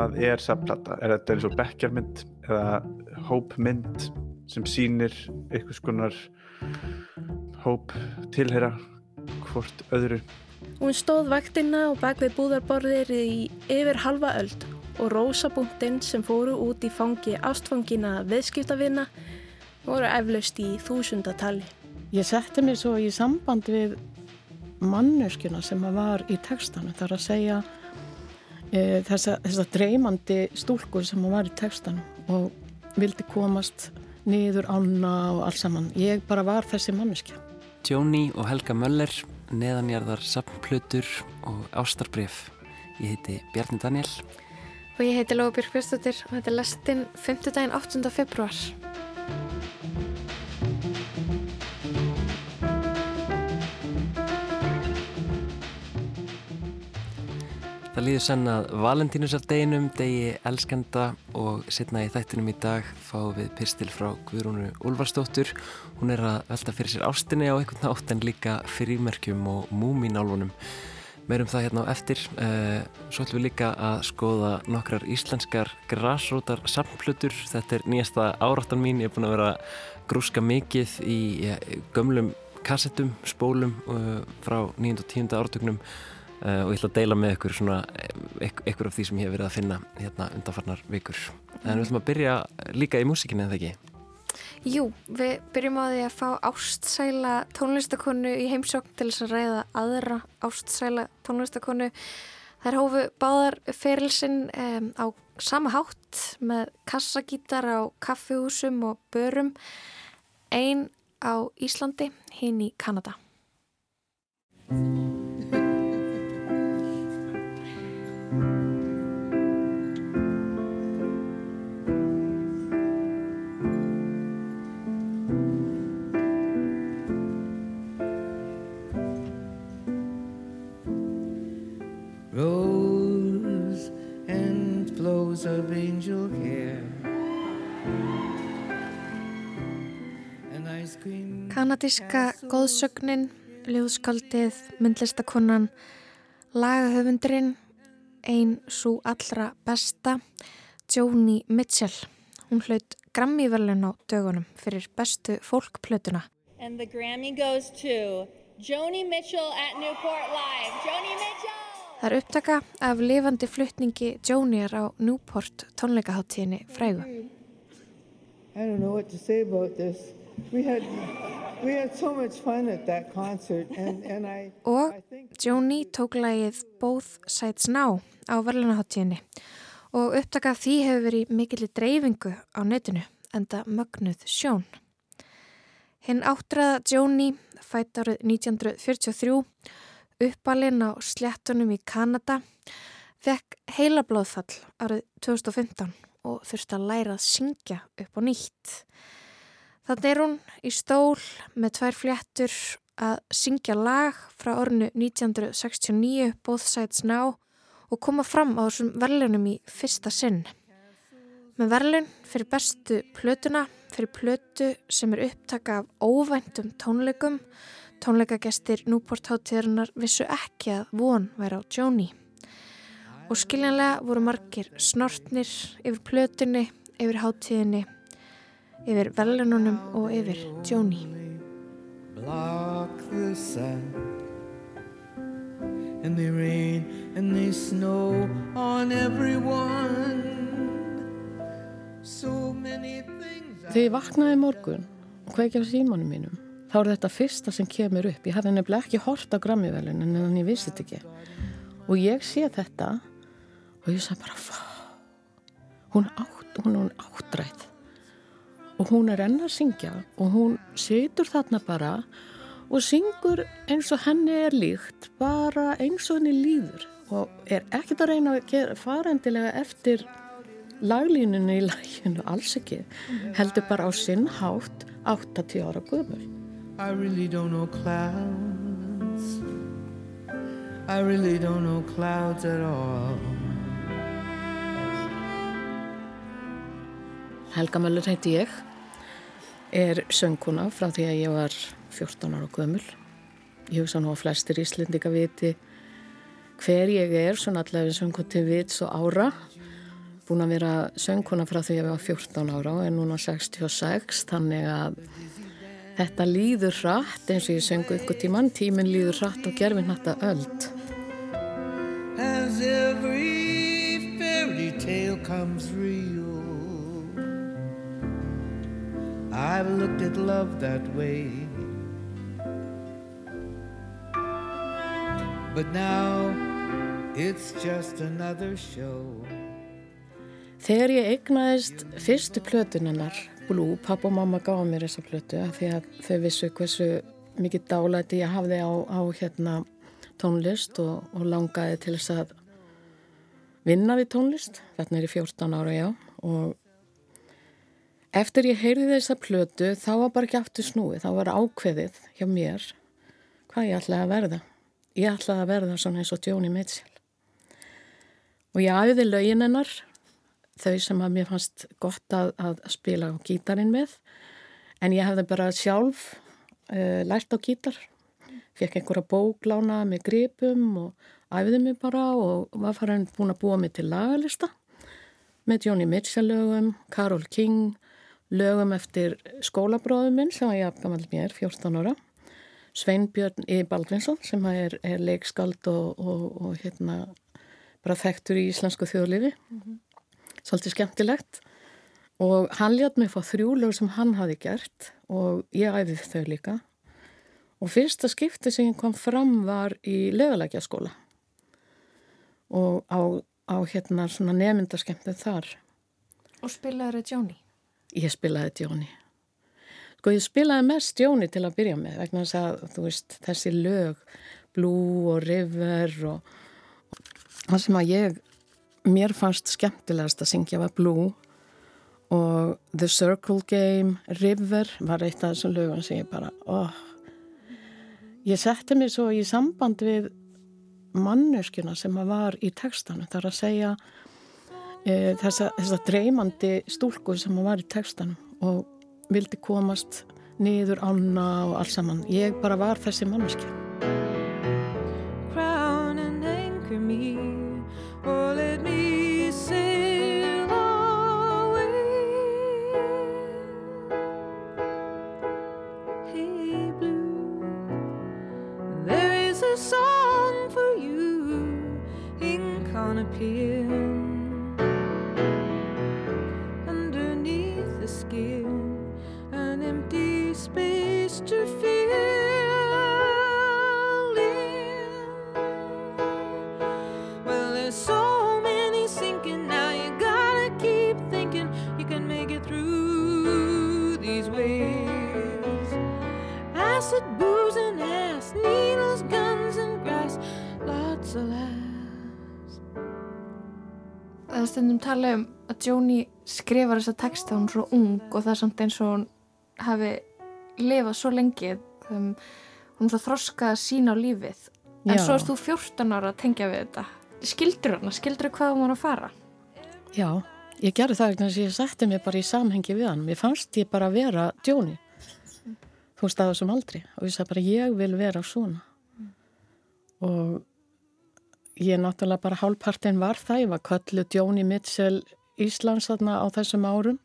hvað er safnplata? Er þetta eins og bekkjarmynd eða hópmynd sem sýnir einhvers konar hóp tilheyra hvort öðru? Hún stóð vaktina og bak við búðarborðir í yfir halva öld og rósabúntinn sem fóru út í fangi ástfangina viðskiptavina voru eflaust í þúsundatali. Ég setti mér svo í samband við manneskjuna sem var í textanu þar að segja e, þessa, þessa dreymandi stúlkur sem var í textanu og vildi komast niður ána og alls saman. Ég bara var þessi manneskja. Jóni og Helga Möller, neðanjarðar sapnplutur og ástarbref. Ég heiti Bjarni Daniel. Og ég heiti Lóabjörg Björnstóttir og þetta er lestinn 5. daginn 8. februar. Það líður senn að Valentínusardeginum, degi elskenda og setna í þættinum í dag fáum við pistil frá Guðrúnu Ulfarsdóttur. Hún er að velta fyrir sér ástinni á einhvern nátt en líka fyrirmerkjum og múminálunum. Meirum það hérna á eftir. Eh, svo ætlum við líka að skoða nokkrar íslenskar grásrótar samflutur. Þetta er nýjasta áráttan mín. Ég er búin að vera grúska mikið í gömlum kassettum, spólum eh, frá 9. og 10. ártöknum Uh, og ég ætla að deila með ykkur svona ykkur af því sem ég hef verið að finna hérna undanfarnar vikur. En við ætlum að byrja líka í músikinni en það ekki? Jú, við byrjum á því að fá ástsæla tónlistakonu í heimsókn til þess að ræða aðra ástsæla tónlistakonu. Er hófu báðar ferilsinn um, á sama hátt með kassagítar á kaffihúsum og börum. Einn á Íslandi, hinn í Kanada. Kanadíska góðsögnin, ljóðskaldið, myndlistakonan, lagahöfundurinn, einn svo allra besta, Joni Mitchell. Hún hlaut Grammy-verlun á dögunum fyrir bestu fólkplötuna. And the Grammy goes to Joni Mitchell at Newport Live. Joni Mitchell! Það er upptaka af lifandi fluttningi Joniar á Newport tónleikaháttíðinni frægu. I don't know what to say about this. We had so and, and I... Og Joni tók lagið Both Sides Now á verðlunaháttíðinni og upptaka af því hefur verið mikill dreifingu á netinu enda mögnuð sjón. Hinn áttræða Joni fætt árið 1943 uppalinn á sléttunum í Kanada fekk heilablóðfall árið 2015 og þurfti að læra að syngja upp á nýtt. Þannig er hún í stól með tvær fléttur að syngja lag frá ornu 1969 Both Sides Now og koma fram á þessum verðlunum í fyrsta sinn. Með verðlun fyrir bestu plötuna, fyrir plötu sem er upptaka af óvæntum tónleikum, tónleikagestir Newport hátíðarinnar vissu ekki að von væri á Joni. Og skiljanlega voru margir snortnir yfir plötunni, yfir hátíðinni, yfir verðlununum og yfir Joni. Block the sun And they rain and they snow on everyone So many things Þegar ég vaknaði morgun og kveikja á símanum mínum þá er þetta fyrsta sem kemur upp. Ég hafði nefnilega ekki hort á Grammy-velun en þannig ég vissi þetta ekki. Og ég sé þetta og ég sagði bara Fá. hún átt, hún er áttræð og hún er enn að syngja og hún situr þarna bara og syngur eins og henni er líkt bara eins og henni líður. Og er ekkert að reyna að fara endilega eftir laglínunni í læginu, alls ekki. Heldur bara á sinn hátt 80 ára guðmur I really don't know clouds. I really don't know clouds at all. Helga Möller heiti ég er sönguna frá því að ég var 14 ára guðmul ég hugsa nú að flestir íslendika viti hver ég er svona allavega söngu til vits og ára. Búin að vera söngkona frá því að ég var 14 ára og er núna 66 þannig að þetta líður hratt eins og ég söngu ykkur tíman tíminn líður hratt og gerfinn þetta öld. As every fairy tale comes real I've looked at love that way But now it's just another show Þegar ég eignaðist fyrstu plötunennar, Blue, papp og mamma gáði mér þessa plötu af því að þau vissu hversu mikið dálæti ég hafði á, á hérna, tónlist og, og langaði til þess að vinna við tónlist. Þarna er ég 14 ára, já. Og eftir ég heyrði þessa plötu þá var bara ekki aftur snúið, þá var ákveðið hjá mér hvað ég ætlaði að verða. Ég ætlaði að verða svona eins og Jóni Mitchell. Og ég æði lögin hennar þau sem að mér fannst gott að, að spila á gítarin með en ég hefði bara sjálf uh, lært á gítar fekk einhverja bóklána með gripum og æfði mig bara og var farin búin að búa mig til lagalista með Jóni Mitchell lögum, Karol King lögum eftir skólabróðum minn sem var ég afgamal mér, 14 ára. Sveinbjörn E. Baldvinsson sem er, er leikskald og, og, og hérna bara þekktur í íslensku þjóðlifi mm -hmm svolítið skemmtilegt. Og hann létt mig fá þrjú lög sem hann hafi gert og ég æði þau líka. Og fyrsta skipti sem ég kom fram var í lögulegja skóla og á, á hérna svona nefndaskemtið þar. Og spilaði þau Jóni? Ég spilaði Jóni Sko ég spilaði mest Jóni til að byrja með vegna þess að þú veist þessi lög Blue og River og, og það sem að ég mér fannst skemmtilegast að syngja var Blue og The Circle Game, River var eitt af þessum lögum sem ég bara oh. ég setti mér svo í samband við manneskjuna sem var í textanu þar að segja e, þessa, þessa dreymandi stúlku sem var í textanu og vildi komast niður ána og alls saman. Ég bara var þessi manneskja. Crown and anchor me tala um að Jóni skrifar þessa texta hún svo ung og það er samt eins og hún hafi lifað svo lengi um, hún svo þroskað sína á lífið. En Já. svo erst þú 14 ára að tengja við þetta. Skildur hana, skildur hvað hún var að fara? Já, ég gerði það ekki að ég setti mig bara í samhengi við hann. Mér fannst ég bara að vera Jóni þú veist að það sem aldrei og ég sagði bara ég vil vera svona. Mm. og ég náttúrulega bara hálfpartin var það, ég var köllu Jóni Mitchell Íslands þarna á þessum árum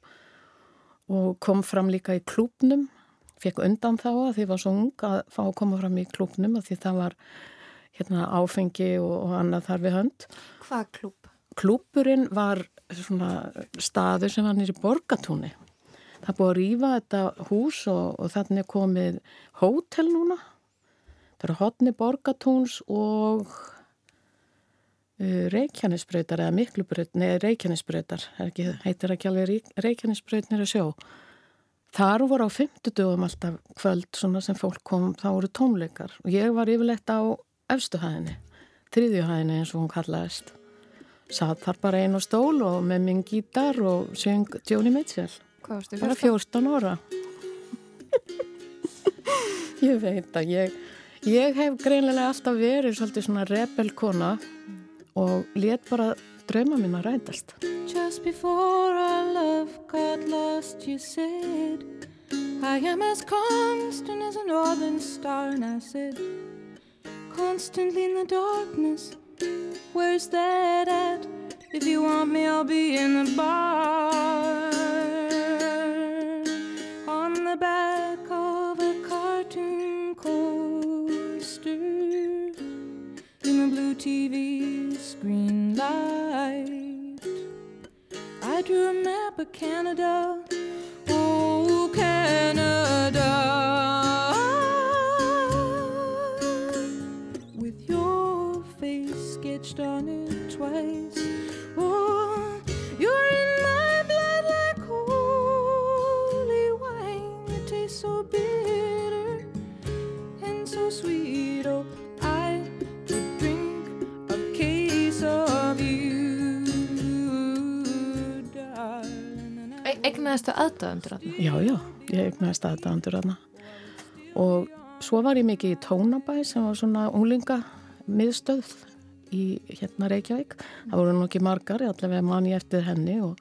og kom fram líka í klúpnum, fekk undan þá að því var svo ung að fá að koma fram í klúpnum að því það var hérna, áfengi og, og annað þar við hönd. Hvað klúp? Klúpurinn var svona staður sem var nýri borgatúni. Það búið að rýfa þetta hús og, og þannig komið hótel núna. Það eru hotni borgatúns og Uh, Reykjanesbröytar eða Miklubröyt, neða Reykjanesbröytar, heitir ekki alveg Reykjanesbröytnir að sjó. Þar voru á fymtudögum alltaf kvöld sem fólk kom, þá voru tónleikar og ég var yfirleitt á efstuhæðinni, þriðjuhæðinni eins og hún kallaðist. Satt þar bara einu stól og með minn gítar og söng Jóni Mitchell. Hvað varstu? Bara 14 ára. ég veit að ég, ég hef greinlega alltaf verið svolítið svona rebelkona og let bara drauma mín að rætast Just before our love got lost you said I am as constant as a northern star and I said Constantly in the darkness Where's that at? If you want me, I'll be in the bar. On the back of a cartoon coaster. TV screen light. I drew a map of Canada. Oh, Canada. With your face sketched on it twice. And I E Egnaðistu aðdöðandur hann? Já, já, ég egnaðist aðdæðandur aðna og svo var ég mikið í Tónabæ sem var svona unglinga miðstöð í hérna Reykjavík. Það voru nú ekki margar, allavega man ég eftir henni og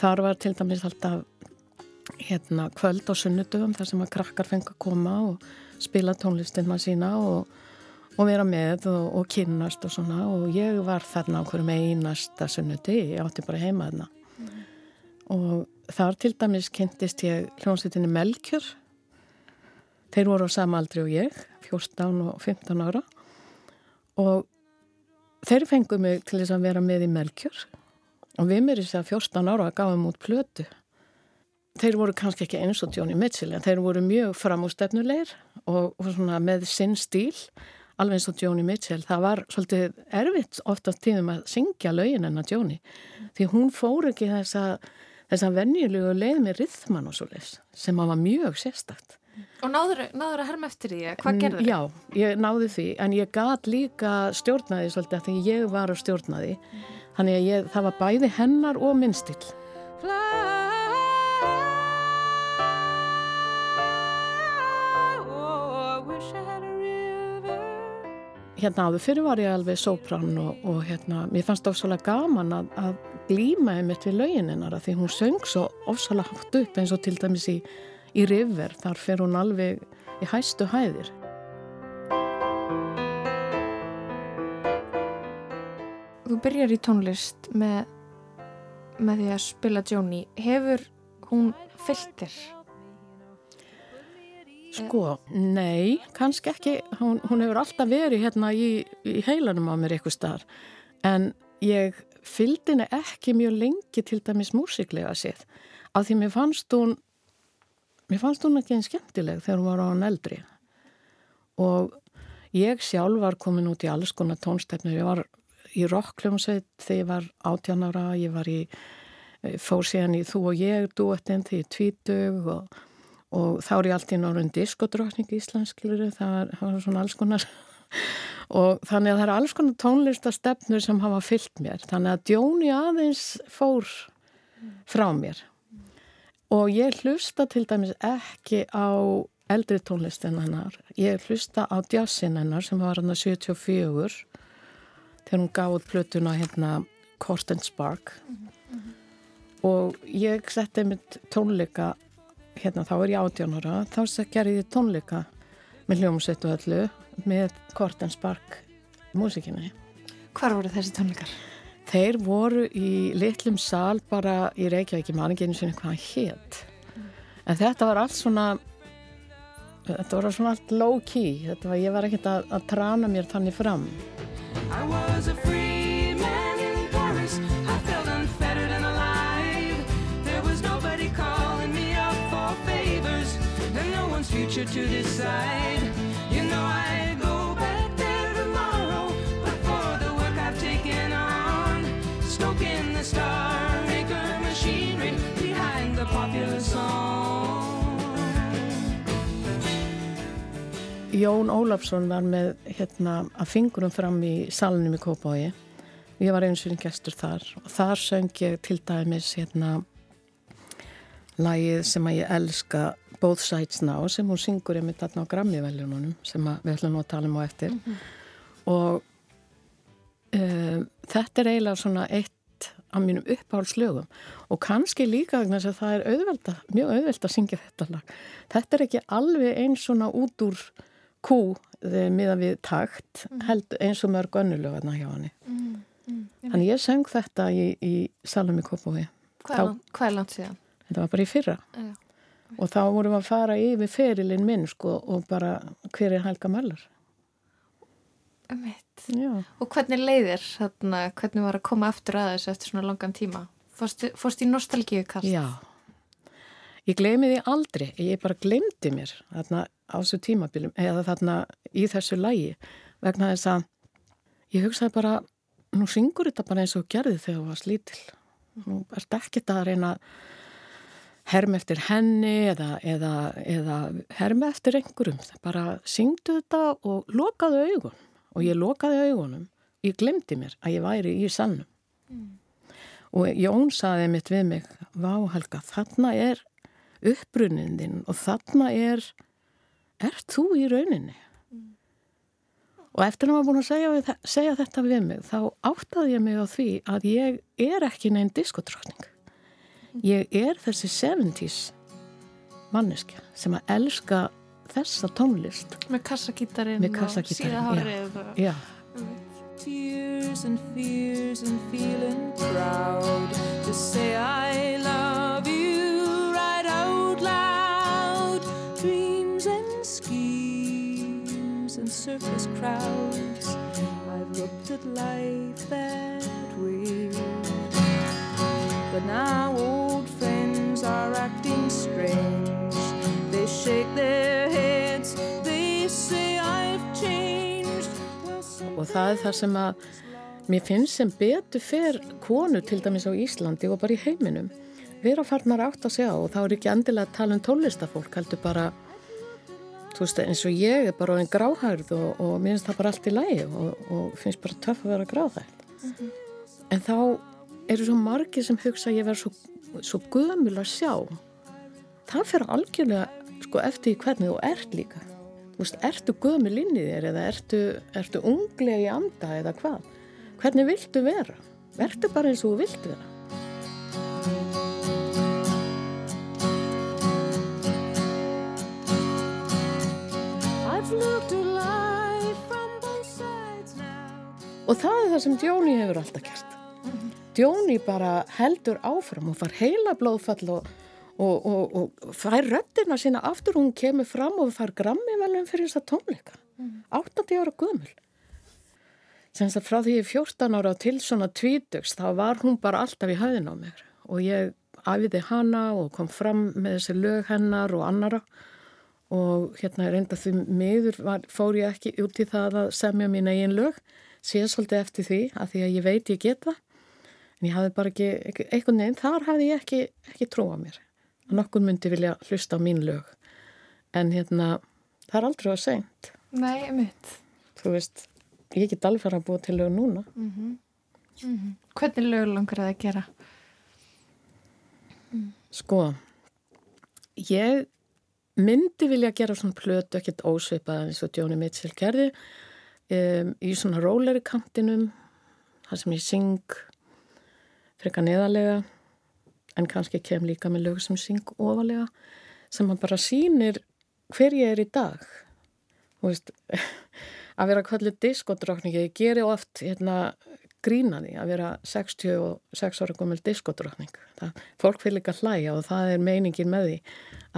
þar var til dæmis alltaf hérna kvöld á sunnudögum þar sem að krakkar fengi að koma og spila tónlistina sína og, og vera með og, og kynnast og svona. Og ég var þarna á hverjum einasta sunnuti, ég átti bara heima þarna. Og þar til dæmis kynntist ég hljómsveitinni Melkjör. Þeir voru á sama aldri og ég 14 og 15 ára. Og þeir fenguð mig til þess að vera með í Melkjör. Og við mér í þess að 14 ára gáðum út plötu. Þeir voru kannski ekki eins og Johnny Mitchell en þeir voru mjög framústefnulegir og, og með sinn stíl alveg eins og Johnny Mitchell. Það var svolítið erfitt oftast tíðum að syngja lögin enna Johnny því hún fór ekki þess að þess að venjulegu leið með rithman og svo leis sem að var mjög sérstakt. Og náður, að herma eftir því? Hvað Mm, gerður Já, ég náði því en ég gat líka stjórnaði svolítið því ég var að stjórnaði. Þannig að ég, það var bæði hennar og minnstil Fly, Hérna áður fyrir var ég alveg sóprann og, og hérna, mér fannst það ofsalega gaman að, að glíma einmitt við lögininnar því hún söng svo ofsalega hátt upp eins og til dæmis í, í River, þar fer hún alveg í hæstu hæðir. Þú byrjar í tónlist með, með því að spila Jóni. Hefur hún fyllt þér? Sko, nei, kannski ekki, hún, hún hefur alltaf verið hérna í, í heilanum á mér eitthvað starf, en ég fylgdi henni ekki mjög lengi til dæmis músiklega séð, af því mér fannst hún, mér fannst hún ekki einn skemmtileg þegar hún var á hann eldri. Og ég sjálf var komin út í alls konar tónstefnir, ég var í rockljómsveit þegar ég var 18 ára, ég var í, fór síðan í Þú og ég, duettinn þegar ég tvítug og og þá er ég alltaf í norðun diskodrókning í Íslandskiluru, það var, það var svona alls konar. Og þannig að það er alls konar tónlistastefnur sem hafa fyllt mér, þannig að Djóni aðeins fór frá mér. Og ég hlusta til dæmis ekki á eldri tónlistin hennar, ég hlusta á jazzin hennar sem var hann að 74 þegar hún út plötuna hérna Court and Spark. Og ég setti mitt tónleika hérna þá er ég átjónara þá gerði ég tónleika með hljómsveit og öllu með Court and Spark músikinni Hvar voru þessi tónleikar? þeir voru í litlum sal bara í Reykjavík, ég man ekki einu sinni hvað hann hétt en þetta var allt svona þetta var svona allt low key þetta var, ég var ekkert að, að trana mér þannig fram I was a free man in Paris. I felt unfettered and alive. Future to decide. You know I go back there tomorrow, but for the work I've taken on, stoking the star maker machinery behind the popular song. Jón Ólafsson var með hérna að fingurum fram í salunum í Kópági ég var eins og einn gestur þar og þar söng ég til dæmis hérna lagið sem að ég elska Both Sides Now sem hún syngur einmitt þarna á Grammy-veljununum sem við ætlum að tala um á eftir og um, þetta er eiginlega svona eitt af mínum uppáhaldslögum og kannski líka þess að það er auðvelda, mjög auðveld að syngja þetta lag. Þetta er ekki alveg eins svona út úr kú miða við takt held eins og mörg önnulögarna hjá hann Þannig ég söng þetta í, í er, langt, hvað er langt síðan? Þetta var bara í fyrra. Já. Og þá vorum við að fara yfir ferilinn minn sko og bara hver er Helga Möller. Ummitt. Já. Og hvernig leiðir þarna, hvernig var að koma aftur að þessu eftir svona langan tíma? Fórst, í nostalgíu kast? Já. Ég gleymi því aldrei. Ég bara glemdi mér þarna á þessu tímabilum eða þarna í þessu lægi vegna þess að ég hugsaði bara, nú syngur þetta bara eins og gerði þegar þú varst lítil. Nú ert ekkert að reyna að herma eftir henni eða, eða, eða herma eftir einhverjum. Bara syngdu þetta og lokaðu augun. Og ég lokaði augunum. Ég glemdi mér að ég væri í sannum. Og Jón saði mitt við mig, vá Helga, þarna er uppbrunnin þinn og þarna er, er þú í rauninni? Og eftir að maður búin að segja, segja þetta við mig, þá áttaði ég mig á því að ég er ekki neinn diskotrókning. Ég er þessi 70s manneskja sem að elska þessa tónlist. Með kassagítarinn Með kassagítarinn, og síðahárið. og- Já, tears and fears and feeling proud to say I love you right out loud. Dreams and schemes and circus crowds. I've looked at life that way. But now friends are acting strange. They shake their heads, they say I've changed. Og það er það sem að mér finnst sem betur fer konu til dæmis á Íslandi og bara í heiminum vera farnar átt að segja og þá er ekki endilega að tala um tólistafólk heldur bara þú veist eins og ég er bara einn gráhærð og, og mér finnst það bara allt í lægi og, og finnst bara töff að vera gráhærð en þá eru svo margir sem hugsa að ég verð svo, svo gömul að sjá það fyrir algjörlega sko eftir hvernig þú ert líka Þú veist, ertu gömul inn í þér eða ertu, ertu unglega í anda eða hvað? Hvernig viltu vera? Vertu bara eins og þú vilt vera. Og það er það sem Djóni hefur alltaf gert. Djóni bara heldur áfram og far heila blóðfall og, og, og, og fær röddina sína aftur. Hún kemur fram og far grammi velum fyrir þess að tónleika. 80 ára gömul. Senst að frá því ég er 14 ára til svona tvítugs þá var hún bara alltaf í höðin á mér. Og ég afiði hana og kom fram með þessi lög hennar og annara og hérna reynda því miður var, fór ég ekki út í það að semja mín eigin lög. Síðan svolítið eftir því að því að ég veit ég get það en ég hafði bara ekki, einhvern veginn, þar hafði ég ekki, ekki trúa mér. Að nokkur myndi vilja hlusta á mín lög. En hérna það er aldrei að seint. Nei, ummitt. þú veist, ég get alveg að búa til lög núna. Hvernig lög langar það að gera? Sko, ég myndi vilja gera svona plötu, ekkert ósvipað eins og Jóni Mitchell gerði um, í svona róleri kantinum, þar sem ég syng freka neðalega, en kannski kem líka með lög sem syng ofalega, sem að bara sýnir hver ég er í dag. Veist, að vera kvöldu diskodrókningi, ég geri oft hérna, grína því að vera 66 ára gömul diskodrókning. Það, fólk vil líka hlæja og það er meiningin með því.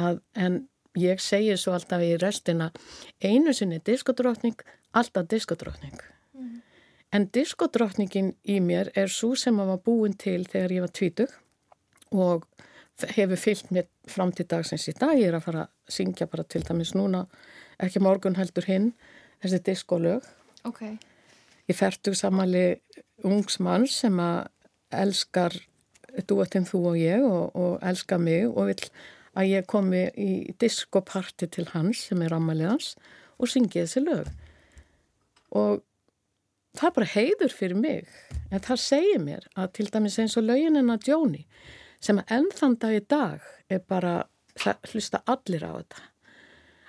Að, en ég segi svo alltaf í restina, einu sinni diskodrókning, alltaf diskodrókning. En diskodrókningin í mér er svo sem að var búin til þegar ég var tvítug og hefur fyllt mér fram til dagsins í dag. Ég er að fara að syngja bara til dæmis núna, ekki morgun heldur hinn, þessi diskolög. Ok. Ég fertug samali ungsmann sem að elskar duettinn þú og ég og, og elskar mig og vil að ég komi í diskoparti til hans sem er ammalið hans og syngi þessi lög. Og það er bara heiður fyrir mig. En það segir mér að til dæmis eins og hennar Jóni sem að ennþann dag í dag er bara, hlusta allir á þetta.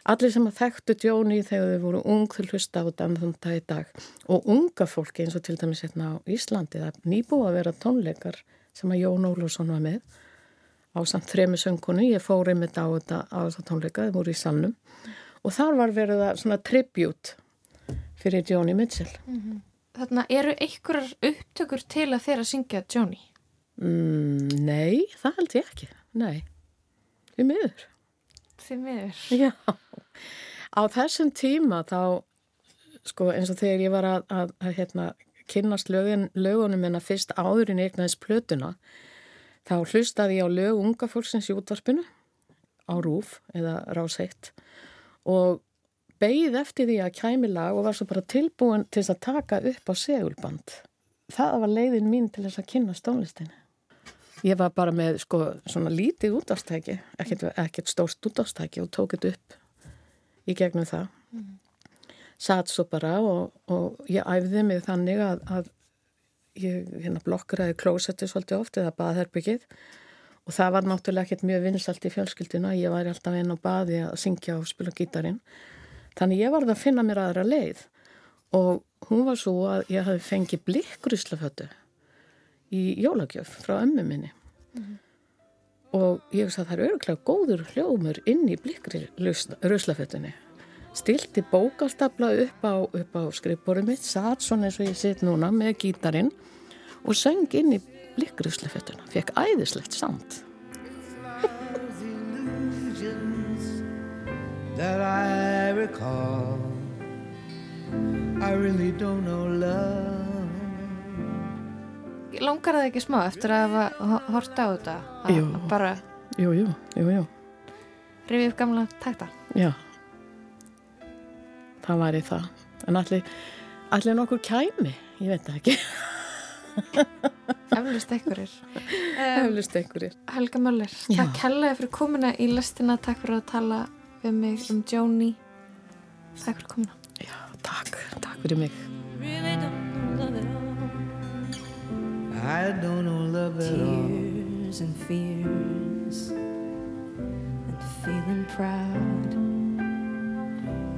Allir sem að þekktu Jóni þegar þau voru ung þau hlusta á þetta ennþann dag í dag. Og unga fólki eins og til dæmis hérna á Íslandi það er nýbúið að vera tónleikar sem að Jón Ólússon var með á samt þremi söngkonu, ég fór einmitt á þetta á þetta tónleika, þau voru í salnum. Og þar var verið að svona tribute fyrir Jóni Mitchell þarna eru einhverjar upptökur til að þeirra syngja Joni? Mm, nei, það held ég ekki. Nei, því miður. Því miður. Já, á þessum tíma þá, sko eins og þegar ég var að, að, að hérna, kynnast lögin, lögunum en að fyrst áðurinn eignaðis plötuna, þá hlustaði ég á lög unga fólksins í útvarpinu á Rúf eða Ráseitt og beigð eftir því að kæmi lag og var svo bara tilbúin til þess að taka upp á segulband. Það var leiðin mín til þess að kynna stónlistinni. Ég var bara með sko svona lítið útastæki, ekkert, ekkert stórst útastæki og tók þetta upp í gegnum það. Mm. Satt svo bara og, og ég æfði mig þannig að, að ég hérna blokkaraði klósetti svolítið oft eða baðherbyggið og það var náttúrulega ekkert mjög vinsalt í fjölskylduna. Ég var alltaf einn á baði að syngja og spila gítarin. Þannig ég varði að finna mér aðra leið. Og hún var svo að ég hafi fengið blikruslafötu í jólagjöf frá ömmu minni. Mm. og ég veist að það er öruglega góður hljómur inn í blikri ruslafötunni stilti bókastabla upp á, á skrifborum mitt, satt svona eins og ég sitt núna með gítarin og söng inn í blikruslafötuna fekk æðislegt samt That I recall I really don't know love. Langar það ekki smá eftir að hafa horta á þetta? Að jú. bara jú, jú, jú, jú. rifið upp gamla takta? Já. Það væri það. En allir, allir nokkur kæmi? Ég veit það ekki. Eflust einhverjir. Eflust einhverjir. Helga Möller, takk helga fyrir komuna í listina, takk fyrir að tala við mig um Jóni takk fyrir komuna já, takk, takk fyrir mig I don't know love at all. Tears and fears and feeling proud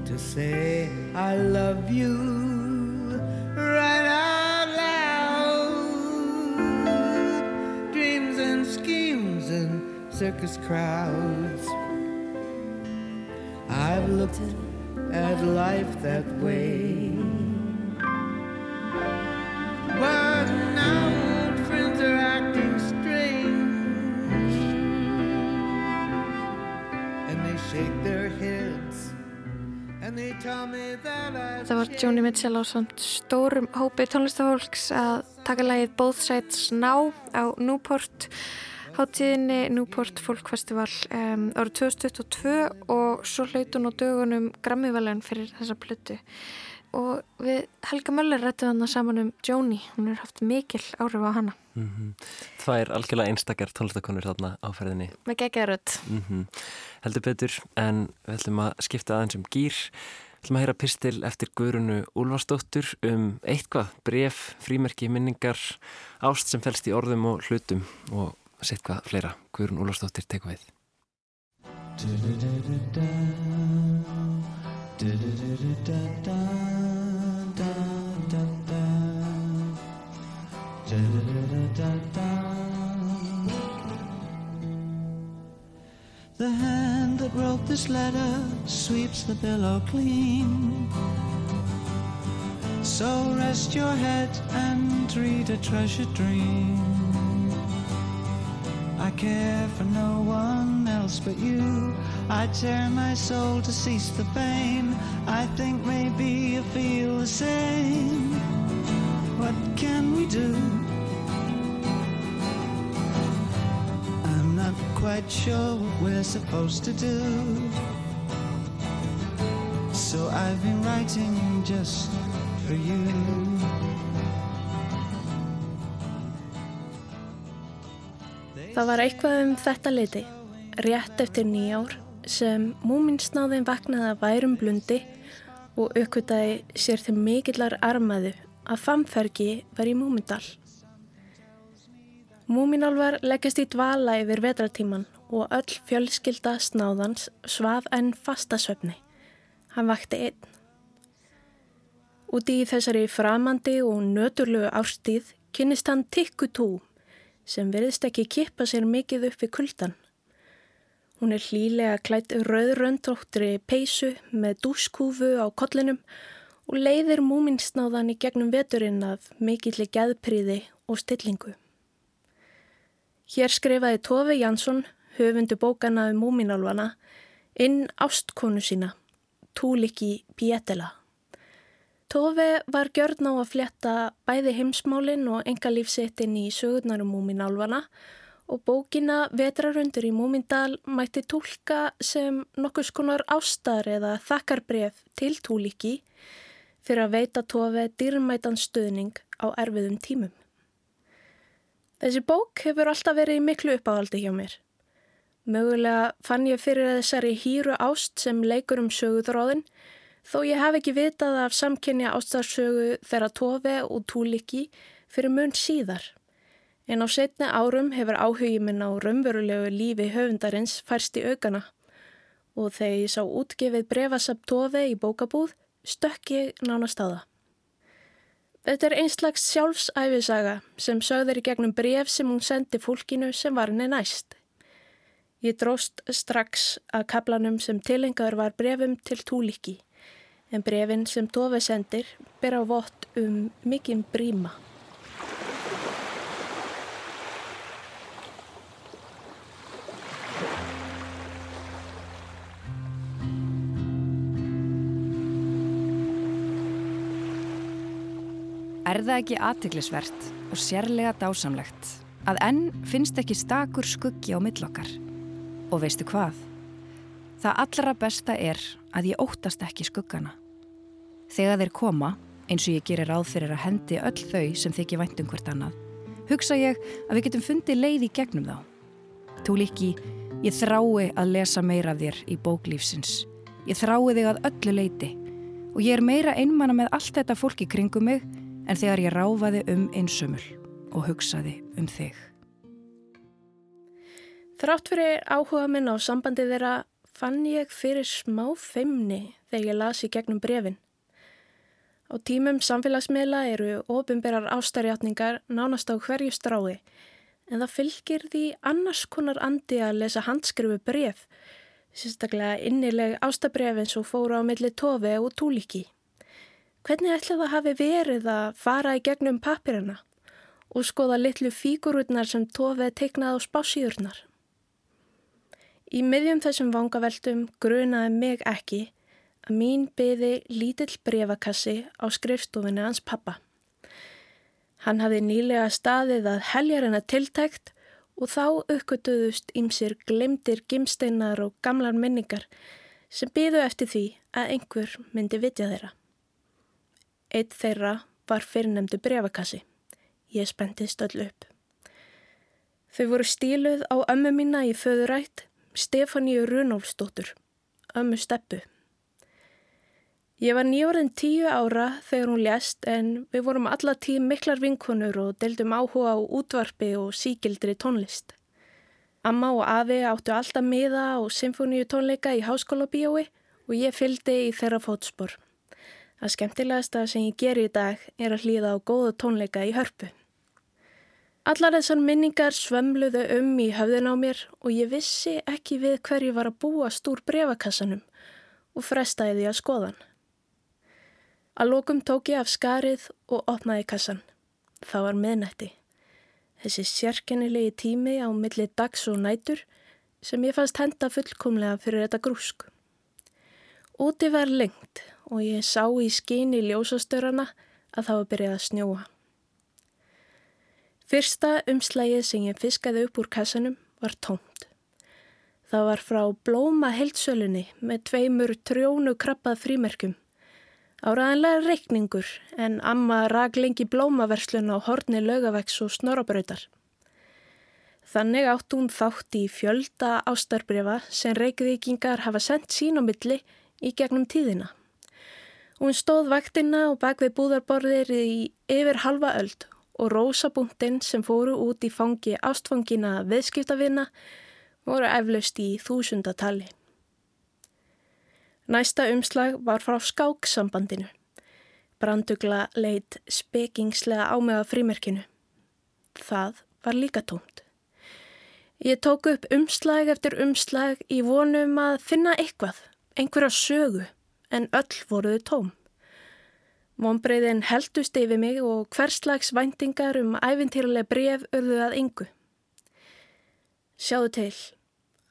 to say I love you right out loud. Dreams and schemes and circus crowds. I've looked at life that way. But now are acting strange and they shake their heads and they tell me that I Það var Joni Mitchell á samt stórum hópi tónlistafólks að taka lagið Both Sides Now á Newport hátíðinni Newport Folk Festival um, árið 2022 og svo hlautun og dögunum Grammy-valjan fyrir þessa plötu. Og við Helga Möller rættum hana saman um Joni, hún er haft mikil áhrif á hana. Mm -hmm. Það er algjörlega einstakar tónlistakonur þarna áferðinni með geggjarödd mm -hmm. heldur betur en við ætlum að skipta aðeins um gýr við ætlum að heyra pistil eftir Guðrunu Úlfarsdóttur um eitthvað bref, frímerki, minningar ást sem fælst í orðum og hlutum og sitt hvað fleira Guðrun Úlfarsdóttir teku við The hand that wrote this letter sweeps the pillow clean. So rest your head and read a treasured dream. I care for no one else but you. I tear my soul to cease the pain. I think maybe you feel the same. What can we do? I'm not quite sure what we're supposed to do. So I've been writing just for you. Það var eitthvað um þetta leiti, rétt eftir nýjár, sem múminsnáðin vaknaði að værum blundi og aukvitaði sér til mikillar armaðu að famfergi var í múmindal. Múminálvar leggist í dvala yfir vetratíman og öll fjölskylda snáðans svaf enn fastasöfni. Hann vakti einn. Úti í þessari framandi og nöturlegu ástíð kynist hann tikkutú sem verðist ekki kippa sér mikið upp við kuldan. Hún er hlýlega klætt rauðröndróttri peysu með dúskúfu á kollinum og leiðir múminsnáðan í gegnum veturinn af mikilli geðpriði og stillingu. Hér skrifaði Tofi Jansson, höfundu bókana um múminálfana, inn ástkonu sína, Túliki Pietela. Tofi var gjörn á að fletta bæði heimsmálinn og enga lífsettin í sögurnarum múminálfana og bókina Vetrarundur í Múmindal mætti tólka sem nokkus konar ástar eða þakkarbref til Túliki fyrir að veita Tofi dýrmætan stöðning á erfiðum tímum. Þessi bók hefur alltaf verið miklu uppáhaldi hjá mér. Mögulega fann ég fyrir þessari hýru ást sem leikur um söguðróðin þó ég hef ekki vitað af samkynja ástarsögu þeirra Tofi og Túliki fyrir mun síðar. En á setni árum hefur áhugi minn á raunverulegu lífi höfundarins færst í aukana og þegar ég sá útgefið brefasapp Tofi í bókabúð stökk ég nánast það. Þetta er einslags sjálfsæfisaga sem sögður í gegnum bref sem hún sendi fólkinu sem var henni næst. Ég dróst strax að kaplanum sem tilengaður var brefum til túliki en brefin sem Tofi sendir ber á vott um mikinn bríma. Er það ekki aðtiklisvert og sérlega dásamlegt að enn finnst ekki stakur skuggi á millokkar? Og veistu hvað? Það allra besta er að ég óttast ekki skuggana. Þegar þeir koma, eins og ég gerir ráð fyrir að hendi öll þau sem þykir væntum hvert annað, hugsa ég að við getum fundið leið í gegnum þá. Tú líki, ég þrái að lesa meira af þér í bóklífsins. Ég þrái þig að öllu leiti og ég er meira einmanna með allt þetta fólki kringum mig en þegar ég ráfaði um einsömmul og hugsaði um þig. Þrátt fyrir áhuga minn á sambandi þeirra fann ég fyrir smá feimni þegar ég lasi gegnum brefin. Á tímum samfélagsmiðla eru ofinberar ástarjátningar nánast á hverju strái en það fylgir því annars konar andi að lesa handskrifu bref, sérstaklega innileg ástabref eins og fóra á milli tofi og túliki. Hvernig ætla það hafi verið að fara í gegnum papirina og skoða litlu fígururnar sem tofið teiknað á spásíðurnar? Í miðjum þessum vangaveltum grunaði mig ekki að mín byði lítill brefakassi á skrifstofinni hans pappa. Hann hafði nýlega staðið að heljarina tiltækt og þá uppgötuðust ímsir glemdir gimsteinar og gamlar minningar sem byðu eftir því að einhver myndi vitja þeirra. Eitt þeirra var fyrirnemdu brefakassi. Ég spendist öll upp. Þau voru stíluð á ömmu mína í föðurætt, Stefáníu Runólfsdóttur, ömmu steppu. Ég var nýjórðin tíu ára þegar hún lést en við vorum alla tíu miklar vinkonur og deildum áhuga á útvarpi og síkildri tónlist. Amma og afi áttu alltaf miða á symfóníu tónleika í háskóla bíói og ég fylgdi í þeirra fótspor. Það skemmtilegasta sem ég ger í dag er að hlýða á góða tónleika í hörpu. Allar þessar minningar svömmluðu um í höfðin á mér og ég vissi ekki við hverju var að búa stúr brefakassanum og frestaði því að skoðan. Að lókum tók ég af skarið og opnaði kassan. Það var miðnætti. Þessi sérkennilegi tími á milli dags og nætur sem ég fannst henda fullkomlega fyrir þetta grúsk. Úti var lengt og ég sá í skín í ljósastörana að það var byrjað að snjóa. Fyrsta umslægið sem ég fiskaði upp úr kassanum var tómt. Það var frá blóma heldsölunni með tveimur trjónu krabbað frímerkum. Áraðanlega reikningur en amma rak lengi blómaverslun á horni lögavegs og snorabrautar. Þannig átt hún þátt í fjölda ástarbrifa sem reykvikingar hafa sendt sín á milli í gegnum tíðina. Hún stóð vaktina og bak við búðarborðir í yfir halva öld og rósabúntinn sem fóru út í fangi ástfangina viðskiptavina voru eflaust í þúsundatali. Næsta umslag var frá skáksambandinu. Brandugla leitt spekingslega á mig að frímerkinu. Það var líka tómt. Ég tók upp umslag eftir umslag í vonum að finna eitthvað, einhverja sögu, en öll voruðu tóm. Mónbreiðin heldust yfir mig og hverslags væntingar um æfintýrlega bref urðu að yngu. Sjáðu til,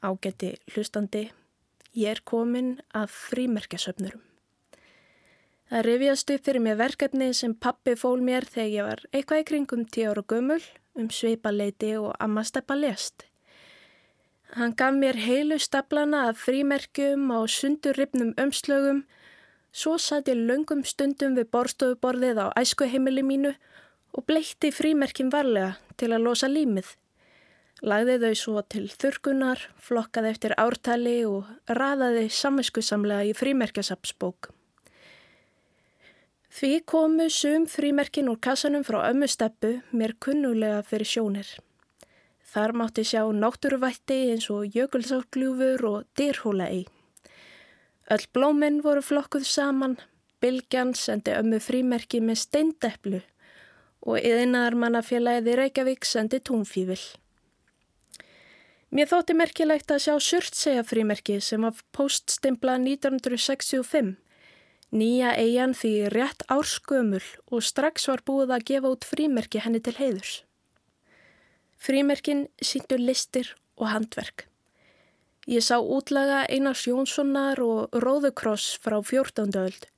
ágætti hlustandi, ég er komin af frímerkjasöfnurum. Það rifjast upp fyrir mér verkefni sem pappi fól mér þegar ég var eitthvað í kringum tíu ára gömul um sveipaleiti og amma steppa lest. Hann gaf mér heilu staplana af frímerkjum á sundurripnum umslögum, svo satt ég löngum stundum við borstofuborðið á æskuheimili mínu og bleitti frímerkjum varlega til að losa límið. Lagði þau svo til þurkunar, flokkaði eftir ártali og raðaði saminskusamlega í frímerkjasapsbók. Því komu sum frímerkin úr kassanum frá ömmu steppu mér kunnulega fyrir sjónir. Þar mátti sjá náttúruvætti eins og jökulsárgljúfur og dyrhóla í. Öll blóminn voru flokkuð saman, Bilgjan sendi ömmu frímerki með steindeplu og yðinarmannafélagið Reykjavík sendi túnfífil. Mér þótti merkilegt að sjá surtsega frímerki sem af poststimpla 1965 Nýja eigin því rétt árskömmul og strax var búið að gefa út frímerki henni til heiðurs. Frímerkin síndu listir og handverk. Ég sá útlaga Einars Jónssonar og Róðukross frá 14. öld.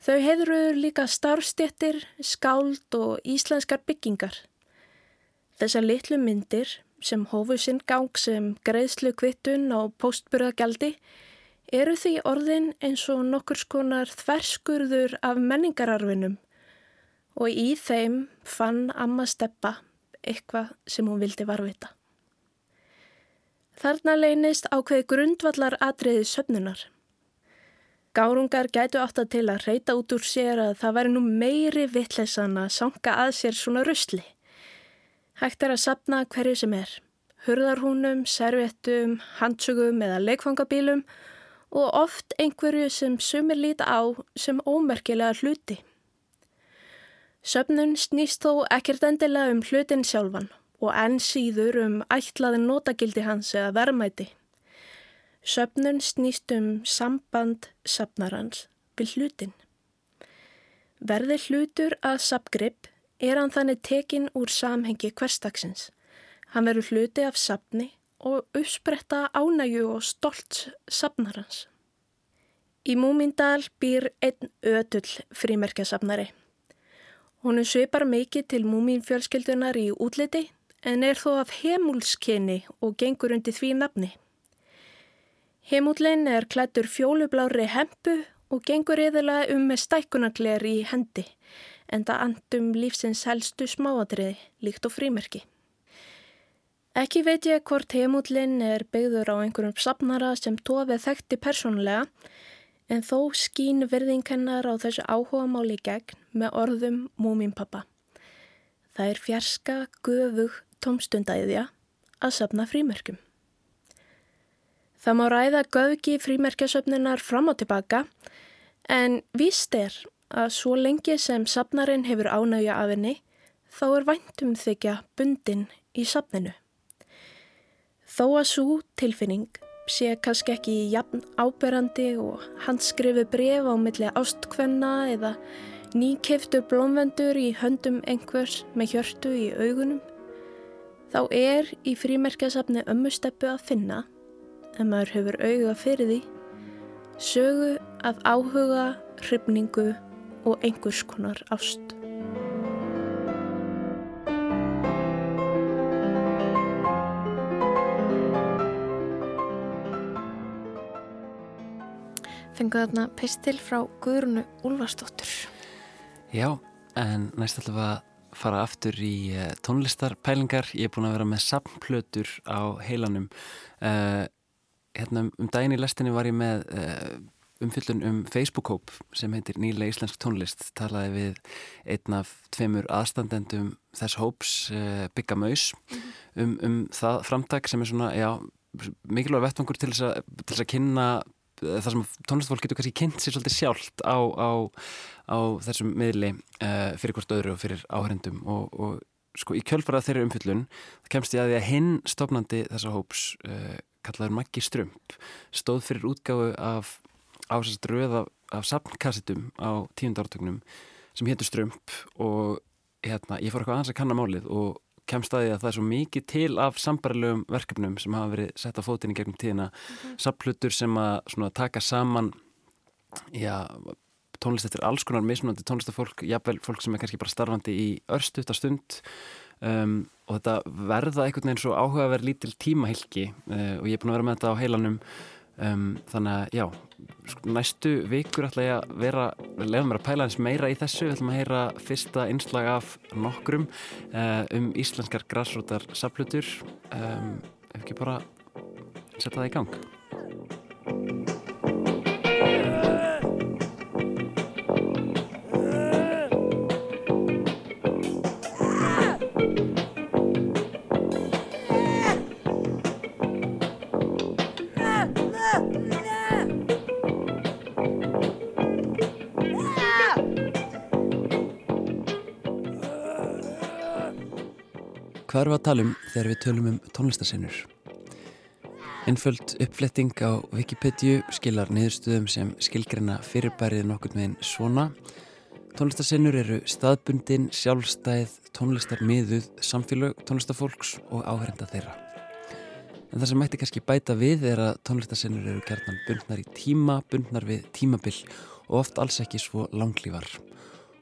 Þau heiðruðu líka starfstéttir, skáld og íslenskar byggingar. Þessar litlu myndir sem hófu sinn gang sem greiðslu kvittun á postburðagjaldi eru því orðin eins og nokkur skonar þverskurður af menningararfinum og í þeim fann amma steppa eitthvað sem hún vildi varvita. Þarna leynist ákveði grundvallar atriði söfnunar. Gárungar gætu átta til að reyta út úr sér að það væri nú meiri vittlesan að sanga að sér svona rusli. Hægt er að sapna hverju sem er. Hurðarhúnum, servettum, handsugum eða leikfangabílum og oft einhverju sem sumir líta á sem ómerkilega hluti. Söfnun snýst þó ekkert endilega um hlutin sjálfan og enn síður um ætlaðin notagildi hans eða verðmæti. Söfnun snýst um samband sapnarans við hlutin. Verði hlutur að sapgrip er hann þannig tekin úr samhengi hverstaksins. Hann verður hluti af sapni og uppspretta ánægju og stolt sapnarans. Í Múmindal býr einn ötull frímerkjasapnari. Hún svipar mikið til múminfjölskyldunar í útliti en er þó af hemúlskenni og gengur undir því nafni. Hemúlin er klættur fjólublári hempu og gengur eðala um með stækunarkler í hendi en það andum lífsins helstu smáadriði líkt og frímerki. Ekki veit ég hvort heimúllin er byggður á einhverjum sapnara sem tófið þekkti persónulega en þó skín virðinkennar á þessu áhuga máli gegn með orðum múminpappa. Það er fjerska, guðug, tómstundæðja að sapna frímerkum. Það má ræða göðgi frímerkjasöfnunar fram og tilbaka en víst er að svo lengi sem sapnarinn hefur ánægja af henni þá er væntum þykja bundin í sapninu. Þó að svo tilfinning sé kannski ekki jafn áberandi og handskrifu bref á milli ástkvenna eða nýkeftur blómvendur í höndum einhvers með hjörtu í augunum, þá er í frímerkjasafni ömmusteppu að finna, en maður hefur auga fyrir því, sögu af áhuga, hrifningu og einhvers konar ást. fenguð þarna pistil frá Guðrunu Úlfarsdóttur. Já, en næst við að fara aftur í uh, tónlistarpælingar. Ég er búin að vera með samplötur á heilanum. Uh, hérna um daginn í lestinni var ég með uh, umfyllun um Facebook-hóp sem heitir Nýla Íslensk tónlist. Talaði við einn af tveimur aðstandendum þess hóps, Bygga Maus, mhm. um, um það framtak sem er svona, já, mikilvæg vettvangur til þess að kynna það sem tónlistfólk getur kannski kynnt sér svolítið sjálft á, á, á þessum miðli uh, fyrir hvort öðru og fyrir áhrendum og, og sko í kjölfarað þeirri umfyllun það kemst ég að því að hinn stofnandi þessa hóps uh, kallaður Maggi Strömp stóð fyrir útgáfu af ásast röða af sapnkassetum á tíundartögnum sem héttur Strömp og hérna, ég fór eitthvað aðeins að kanna málið og kemst að því að það er svo mikið til af sambarlegum verkefnum sem hafa verið sett á fótinn í gegnum tíðina mm -hmm. saplutur sem að svona, taka saman já, tónlist eftir alls konar mismunandi tónlistafólk, jafnvel fólk sem er kannski bara starfandi í örstutastund um, og þetta verða einhvern veginn svo áhugaverð lítil tímahylki uh, og ég er búin að vera með þetta á heilanum um, þannig að já, næstu vikur ætla ég að vera lefum mér að pæla eins meira í þessu. Við ætlum að heyra fyrsta einslag af nokkrum uh, um íslenskar græsrótar saplutur um, ef ekki bara setja það í gang Hvað við að tala um þegar við tölum um tónlistarsinnur? Einföld uppfletting á Wikipedia skilar niðurstöðum sem skilgreina fyrirbærið nokkur með einn svona. Tónlistarsinnur eru staðbundin, sjálfstæð, tónlistarmiðuð, samfélög, tónlistarfólks og áhærenda þeirra. En það sem mætti kannski bæta við er að tónlistarsinnur eru gerðan bundnar í tíma, bundnar við tímabill og oft alls ekki svo langlívar.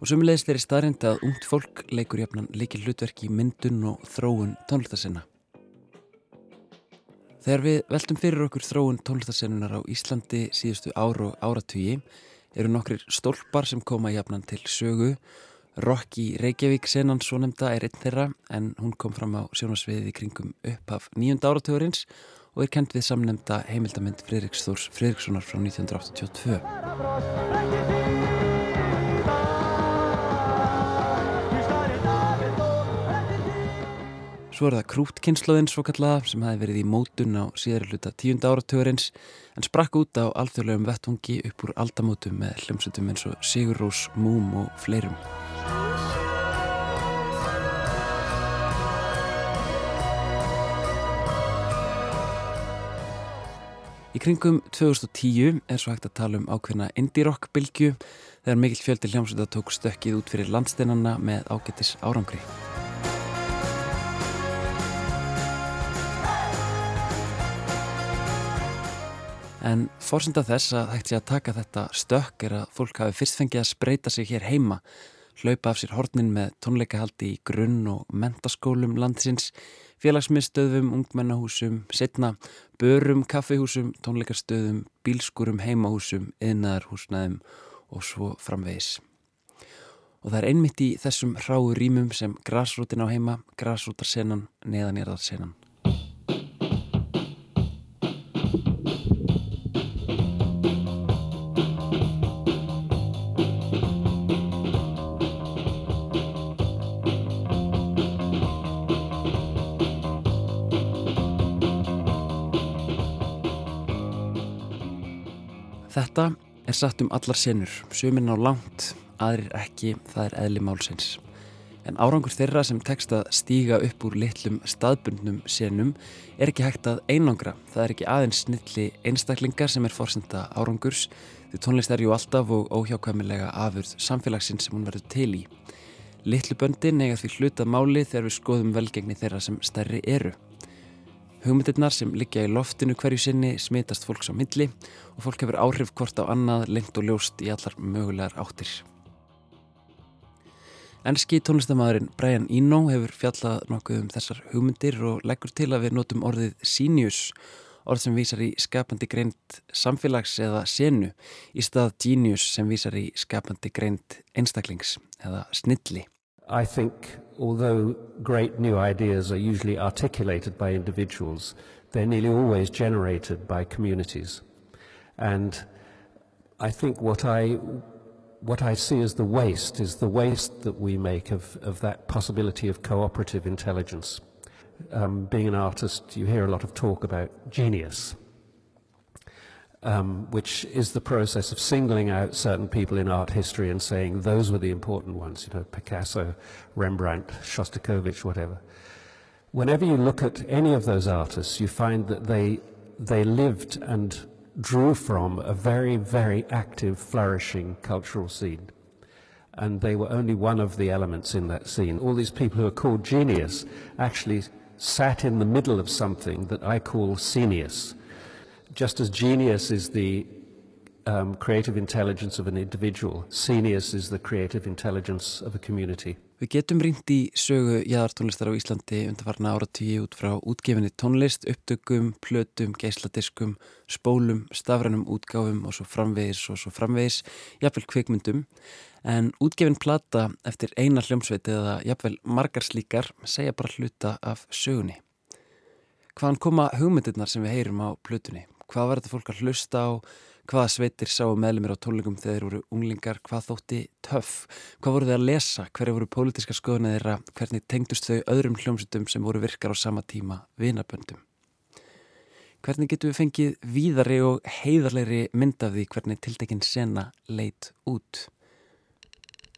Og sumulegist er í staðrind að ungt fólk leikur jafnan leikil hlutverk í myndun og þróun tónlistasinna. Þegar við veltum fyrir okkur þróun tónlistasinnunar á Íslandi síðustu ár og áratugi eru nokkrir stólpar sem koma jafnan til sögu. Rocky Reykjavík senan svo nefnda er einn þeirra en hún kom fram á sjónasviðið í kringum upphaf nýjunda áratugurins og er kent við samnefnda heimildamind Fridriks Þórs Fridrikssonar frá 1982. Svo er það krútkynnslóðin svo kallaða sem hafi verið í mótun á síðari hluta tíunda áratugurins en sprakk út á alþjóðlegum vettvangi upp úr aldamótum með hljómsutum eins og Sigur Rós, Múm og fleirum. Í kringum 2010 er svo hægt að tala um ákveðna indie rock bylgu þegar mikill fjöldi hljómsuta tók stökkið út fyrir landsteinanna með ágættis árangri. En fórsenda þess að hægt sé að taka þetta stökk er að fólk hafi fyrst fengið að spreita sig hér heima, hlaupa af sér hornin með tónleikahaldi í grunn og mentaskólum landsins, félagsmiðstöðum, ungmennahúsum, setna börum, kaffihúsum, tónleikastöðum, bílskurum, heimahúsum, yðnaðarhúsnaðum og svo framvegis. Og það er einmitt í þessum hráu rýmum sem grásrútin á heima, grásrútarsenan, neðanérðarsenan. Þetta er satt um allar senur, söminn á langt, aðrir ekki, það er eðli málsins. En árangur þeirra sem tekst að stíga upp úr litlum staðbundnum senum er ekki hægt að einangra. Það er ekki aðeins snilli einstaklingar sem er fórsenda árangurs því tónlist er ju alltaf og óhjákvæmilega afurð samfélagsins sem hún verður til í. Littlu böndin eiga því hlutað máli þegar við skoðum velgengni þeirra sem stærri eru. Hugmyndirnar sem liggja í loftinu hverju sinni smitast fólks á milli og fólk hefur áhrif hvort á annað lengt og ljóst í allar mögulegar áttir. Ennski tónlistamæðurinn Brian Eno hefur fjallað nokkuð um þessar hugmyndir og leggur til að við notum orðið Senius, orð sem vísar í skapandi greint samfélags eða senu, í stað Genius sem vísar í skapandi greint einstaklings eða snilli. I think although great new ideas are usually articulated by individuals, they're nearly always generated by communities. And I think what I what I see as the waste is the waste that we make of, of that possibility of cooperative intelligence. Um, being an artist, you hear a lot of talk about genius um, which is the process of singling out certain people in art history and saying those were the important ones, you know, Picasso, Rembrandt, Shostakovich, whatever. Whenever you look at any of those artists, you find that they, they lived and drew from a very, very active, flourishing cultural scene. And they were only one of the elements in that scene. All these people who are called genius actually sat in the middle of something that I call senius. Just as genius is the um, creative intelligence of an individual, senius is the creative intelligence of a community. Við getum rýnt í sögu jæðartónlistar á Íslandi undanfarna áratíu út frá útgefinni tónlist, upptökum, plötum, geisladiskum, spólum, stafrænum útgáfum og svo framvegis og svo framvegis, jafnvel kvikmyndum. En útgefin plata eftir eina hljómsveit eða jafnvel margar slíkar segja bara hluta af sögunni. Hvaðan koma hugmyndirnar sem við heyrum á plötunni? Hvað var þetta fólk að hlusta á? hvaða sveitir sáu meðlumir á tólingum þegar þeir voru unglingar, hvað þótti töff, hvað voru þeir að lesa, hverju voru pólitiska skoðunni þeirra, hvernig tengdust þau öðrum hljómsutum sem voru virkar á sama tíma vinaböndum. Hvernig getur við fengið víðari og heiðarleiri mynd af því hvernig tiltekinn sena leit út?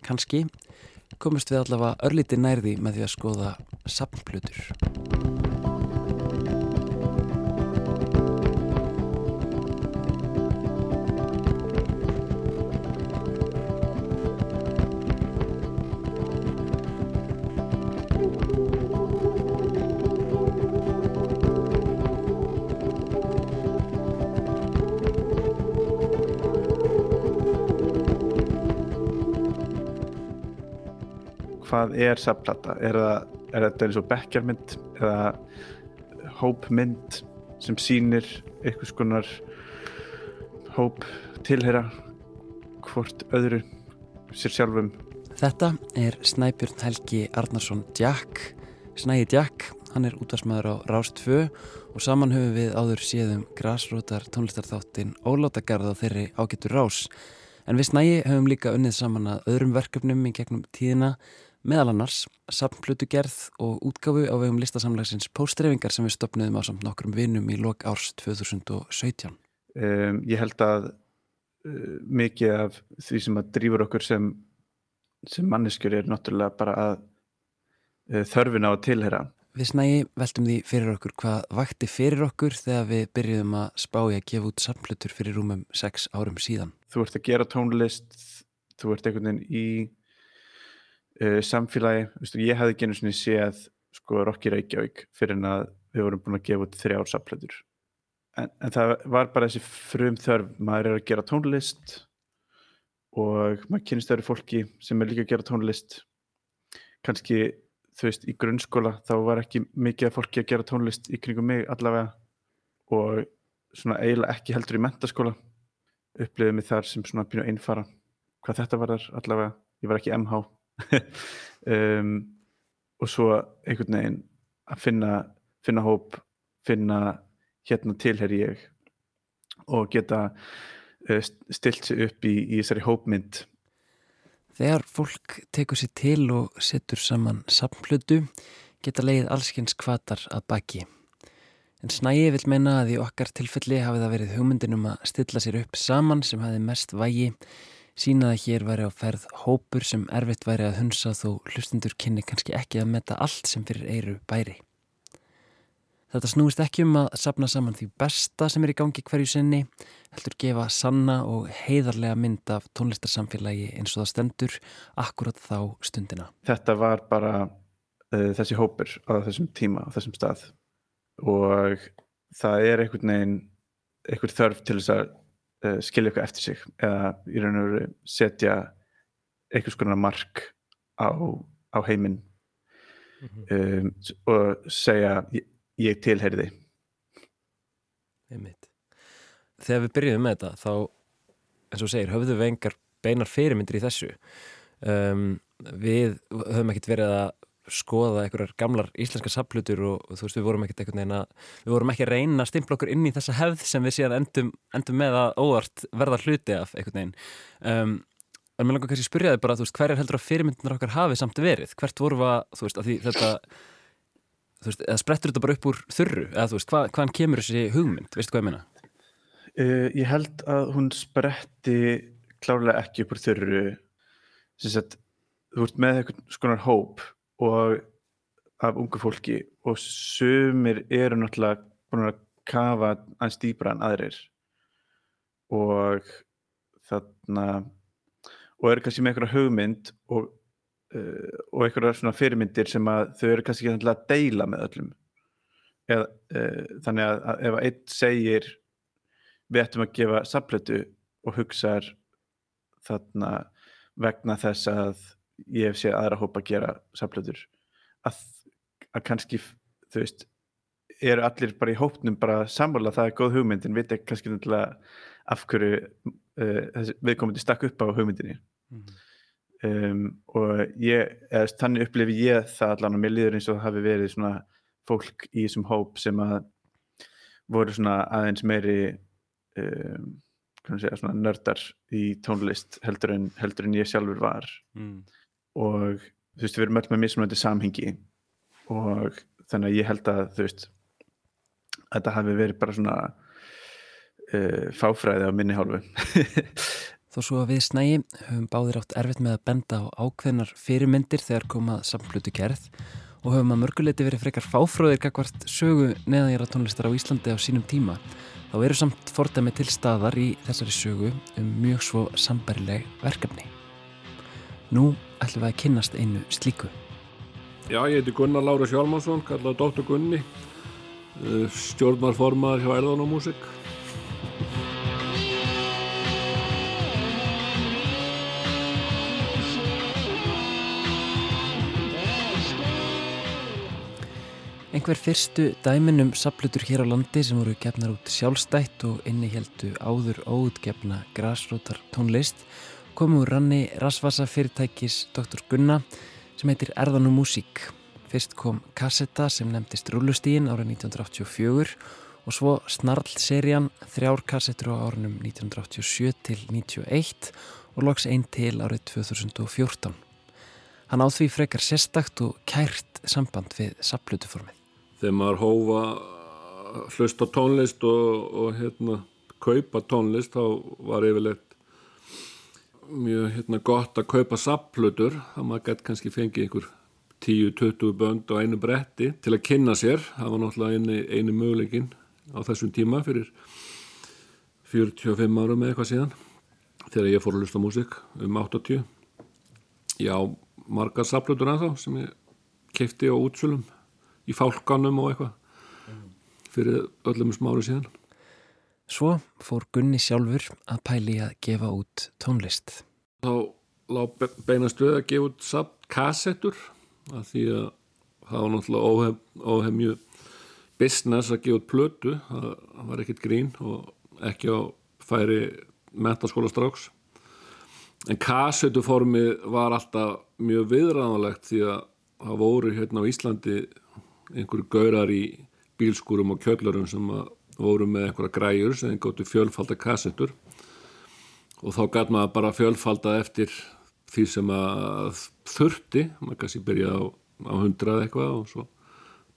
Kanski komust við allavega örlíti nærði með því að skoða sapnplutur. Hvað er safnplata? Er, er þetta eins og bekkjarmynd eða hópmynd sem sýnir einhvers konar hóp tilheyra hvort öðru sér sjálfum? Þetta er Snæbjörn Helgi Arnarsson Jack, Snæði Jack, hann er útvarsmaður á Rást 2 og saman höfum við áður séðum græsrótar tónlistarþáttin Ólátagarð á þeirri ágættur Rás. En við Snæði höfum líka unnið saman að öðrum verkefnum í gegnum tíðina meðal annars samflutugerð og útgáfu á vegum listasamlagsins póstreifingar sem við stopnum á samt nokkrum vinnum í lok árs 2017. Um, ég held að uh, mikið af því sem að drýfur okkur sem, sem manneskjur er náttúrulega bara að uh, þörfin á að tilhera. Við snægi veltum því fyrir okkur hvað vakti fyrir okkur þegar við byrjuðum að spá í að gefa út samflutur fyrir rúmum sex árum síðan. Þú ert að gera tónlist, þú ert einhvern veginn í uh, samfélagi, Vistu, ég hefði genið svona séð sko Rokki Reykjavík fyrir en að við vorum búin að gefa út þrjár sapplötur en, en það var bara þessi frum þörf, maður er að gera tónlist og maður kynist öðru fólki sem er líka að gera tónlist. Kannski þú veist í grunnskóla þá var ekki mikið af fólki að gera tónlist í kringum mig allavega og svona eiginlega ekki heldur í mentaskóla uppliðið mig þar sem svona býna einfara hvað þetta var þar allavega, ég var ekki MH um, og svo einhvern veginn að finna, finna hóp finna hérna tilher ég og geta uh, stilt sig upp í, í þessari hópmynd. Þegar fólk tekur sér til og setur saman samflötu geta leið allskynns kvatar að baki. En snægi vil meina að í okkar tilfelli hafi það verið hugmyndin um að stilla sér upp saman sem hafi mest vægi sína að hér væri á ferð hópur sem erfitt væri að hunsa þó hlustundur kynni kannski ekki að metta allt sem fyrir eiru bæri. Þetta snúist ekki um að sapna saman því besta sem er í gangi hverju sinni, heldur gefa sanna og heiðarlega mynd af tónlistarsamfélagi eins og það stendur akkurat þá stundina. Þetta var bara uh, þessi hópur á þessum tíma, á þessum stað og það er einhvern veginn, einhver þörf til þess að uh, skilja eitthvað eftir sig eða í raun og veru setja einhvers konar mark á, á heiminn mm -hmm. um, og segja ég, ég tilheyri þið Einmitt. Þegar við byrjuðum með þetta þá, eins og segir, höfðu við engar beinar fyrirmyndir í þessu um, við höfum ekkert verið að skoða einhverjar gamlar íslenska saplutur og, og þú veist við vorum ekkert einhvern veginn að við vorum ekki að reyna að stimpla okkur inn í þessa hefð sem við síðan endum, endum með að óvart verða hluti af einhvern veginn. Um, en mér langar kannski að spyrja þig bara þú veist hver er heldur að fyrirmyndunar okkar hafið samt verið? Hvert voru að þú veist að því þetta þú veist eða sprettur þetta bara upp úr þurru? Eða þú veist hva, hvaðan kemur þessi hugmynd? Veistu hvað ég meina? Uh, ég held að hún spretti klárlega ekki upp úr þurru. Þú ert með einhvern skonar hóp og af ungu fólki og sumir eru náttúrulega búin að kafa aðeins dýbra en aðrir. Og þarna og eru kannski með einhverja hugmynd og, uh, og einhverja svona fyrirmyndir sem að þau eru kannski ekki að deila með öllum. Eða, uh, þannig að, að ef einn segir við ættum að gefa saplötu og hugsaður þarna vegna þess að ég hef séð aðra hópa að gera saplötur að, að kannski þú veist eru allir bara í hópnum bara sammála það er góð hugmyndin, veit ekki kannski náttúrulega af hverju uh, viðkomandi stakk upp á hugmyndinni mm. um, og ég eða, þannig upplifi ég það allan og mér líður eins og það hafi verið svona fólk í þessum hóp sem að voru svona aðeins meiri um, segja, svona nördar í tónlist heldur en, heldur en ég sjálfur var mm. Og þú veist við erum öll með mismunandi samhengi. Og þannig að ég held að þú veist að þetta hafi verið bara svona uh, fáfræði á minni hálfu. Þó svo að við snægi höfum báðir átt erfitt með að benda á ákveðnar fyrirmyndir þegar komað samflutu gerð og höfum að mörguleiti verið frekar fáfröðir kakvart sögu neðanjara tónlistar á Íslandi á sínum tíma. Þá eru samt fordæmi til staðar í þessari sögu um mjög svo sambarileg verkefni. Nú ætlum við að kynnast einu slíku. Já, ég heiti Gunnar Lári Sjálfmansson, kallað Dr. Gunni, stjórnarformaður hjá Erðan og Músik. Einhver fyrstu dæminum saplutur hér á landi sem voru gefnar út sjálfstætt og inniheldu áður óutgefna grásrótar tónlist komu úr ranni rasvasa fyrirtækis Dr. Gunna sem heitir Erðan og Músík. Fyrst kom kassetta sem nefndist Rullustíin árið 1984 og svo Snarl-serían þrjár kassettur á árunum 1987 til 1991 og loks einn til árið 2014. Hann áð því frekar sérstakt og kært samband við saplutuformið þegar maður hófa hlusta tónlist og, og hérna, kaupa tónlist þá var yfirleitt mjög hérna, gott að kaupa sapplutur þá maður gett kannski fengið einhver 10-20 bönd á einu bretti til að kynna sér, það var náttúrulega einu, einu möguleikin á þessum tíma fyrir 45 árum eða eitthvað síðan þegar ég fór að hlusta músik um 80 já, margar sapplutur að þá sem ég kefti á útsölum í fálkanum og eitthvað fyrir öllum smári síðan Svo fór Gunni sjálfur að pæli að gefa út tónlist. Þá lág beinast við að gefa út samt kassettur að því að það var náttúrulega óhefmju business að gefa út plötu. Það var ekkit grín og ekki á færi mentaskóla stráks en kassettuformið var alltaf mjög viðræðanlegt því að það voru hérna á Íslandi einhverju gaurar í bílskúrum og kjöllarum sem voru með einhverja græjur sem góti fjölfalda kassettur. Og þá gæt maður bara fjölfalda eftir því sem að þurfti, maður kannski byrja á, á hundrað eitthvað og svo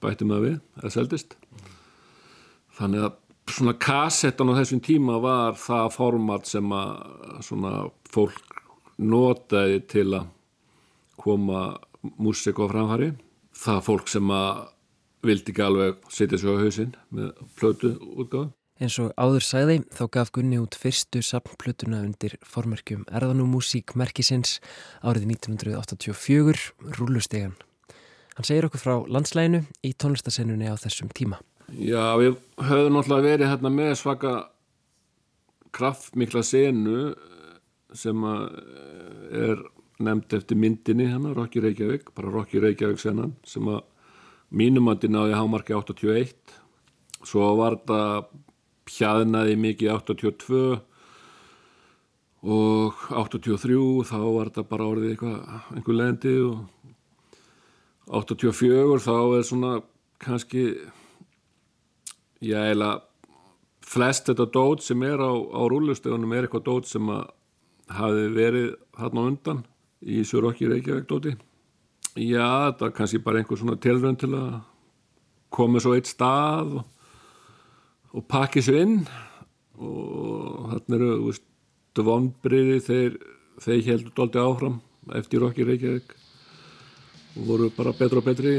bæti maður við, eða seldist. Þannig að svona kassettan á þessum tíma var það format sem að svona fólk notaði til að koma músik á framhæri það fólk sem að vildi ekki alveg setja svo á hausinn með plötu útgáð. En svo áður sæði þá gaf Gunni út fyrstu samplötuna undir formerkjum Erðanumúsík merkisins árið 1984, Rúlustegan. Hann segir okkur frá landslæginu í tónlistasennunni á þessum tíma. Já, við höfum náttúrulega verið hérna með svaka kraftmikla senu sem er nefnd eftir myndinni hérna, Rokki Reykjavík, bara Rokki Reykjavík senan sem að mínumandi náði hámarki 81 svo var þetta hjaðnaði mikið 82 og 83 þá var þetta bara orðið eitthvað einhver lendi og 84 þá er svona kannski ég eila flest þetta dót sem er á, á rúlustegunum er eitthvað dót sem að hafi verið hann á undan í Sjórókki Reykjavík dóti Já, þetta er kannski bara einhver svona tilrönd til að koma svo eitt stað og, og pakki svo inn. Og þarna eru, þú veist, vonbriði þeir, þeir heldur doldi áfram eftir okkur Reykjavík og voru bara betra og betri.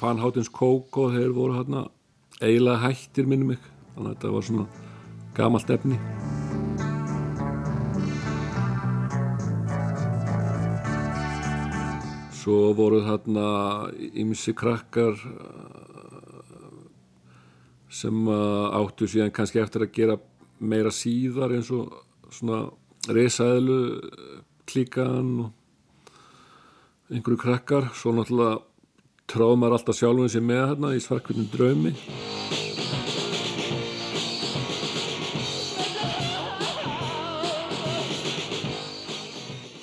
Van Houtens Kókó þeir voru hérna eiginlega hættir minnum mig. Þannig að þetta var svona gamalt efni svo voru þarna ymsi krakkar uh, sem uh, áttu síðan kannski eftir að gera meira síðar eins og svona resaðlu klíkan og einhverju krakkar. Svo náttúrulega tráð maður alltaf sjálfum sér með hérna í svarkvöldin draumi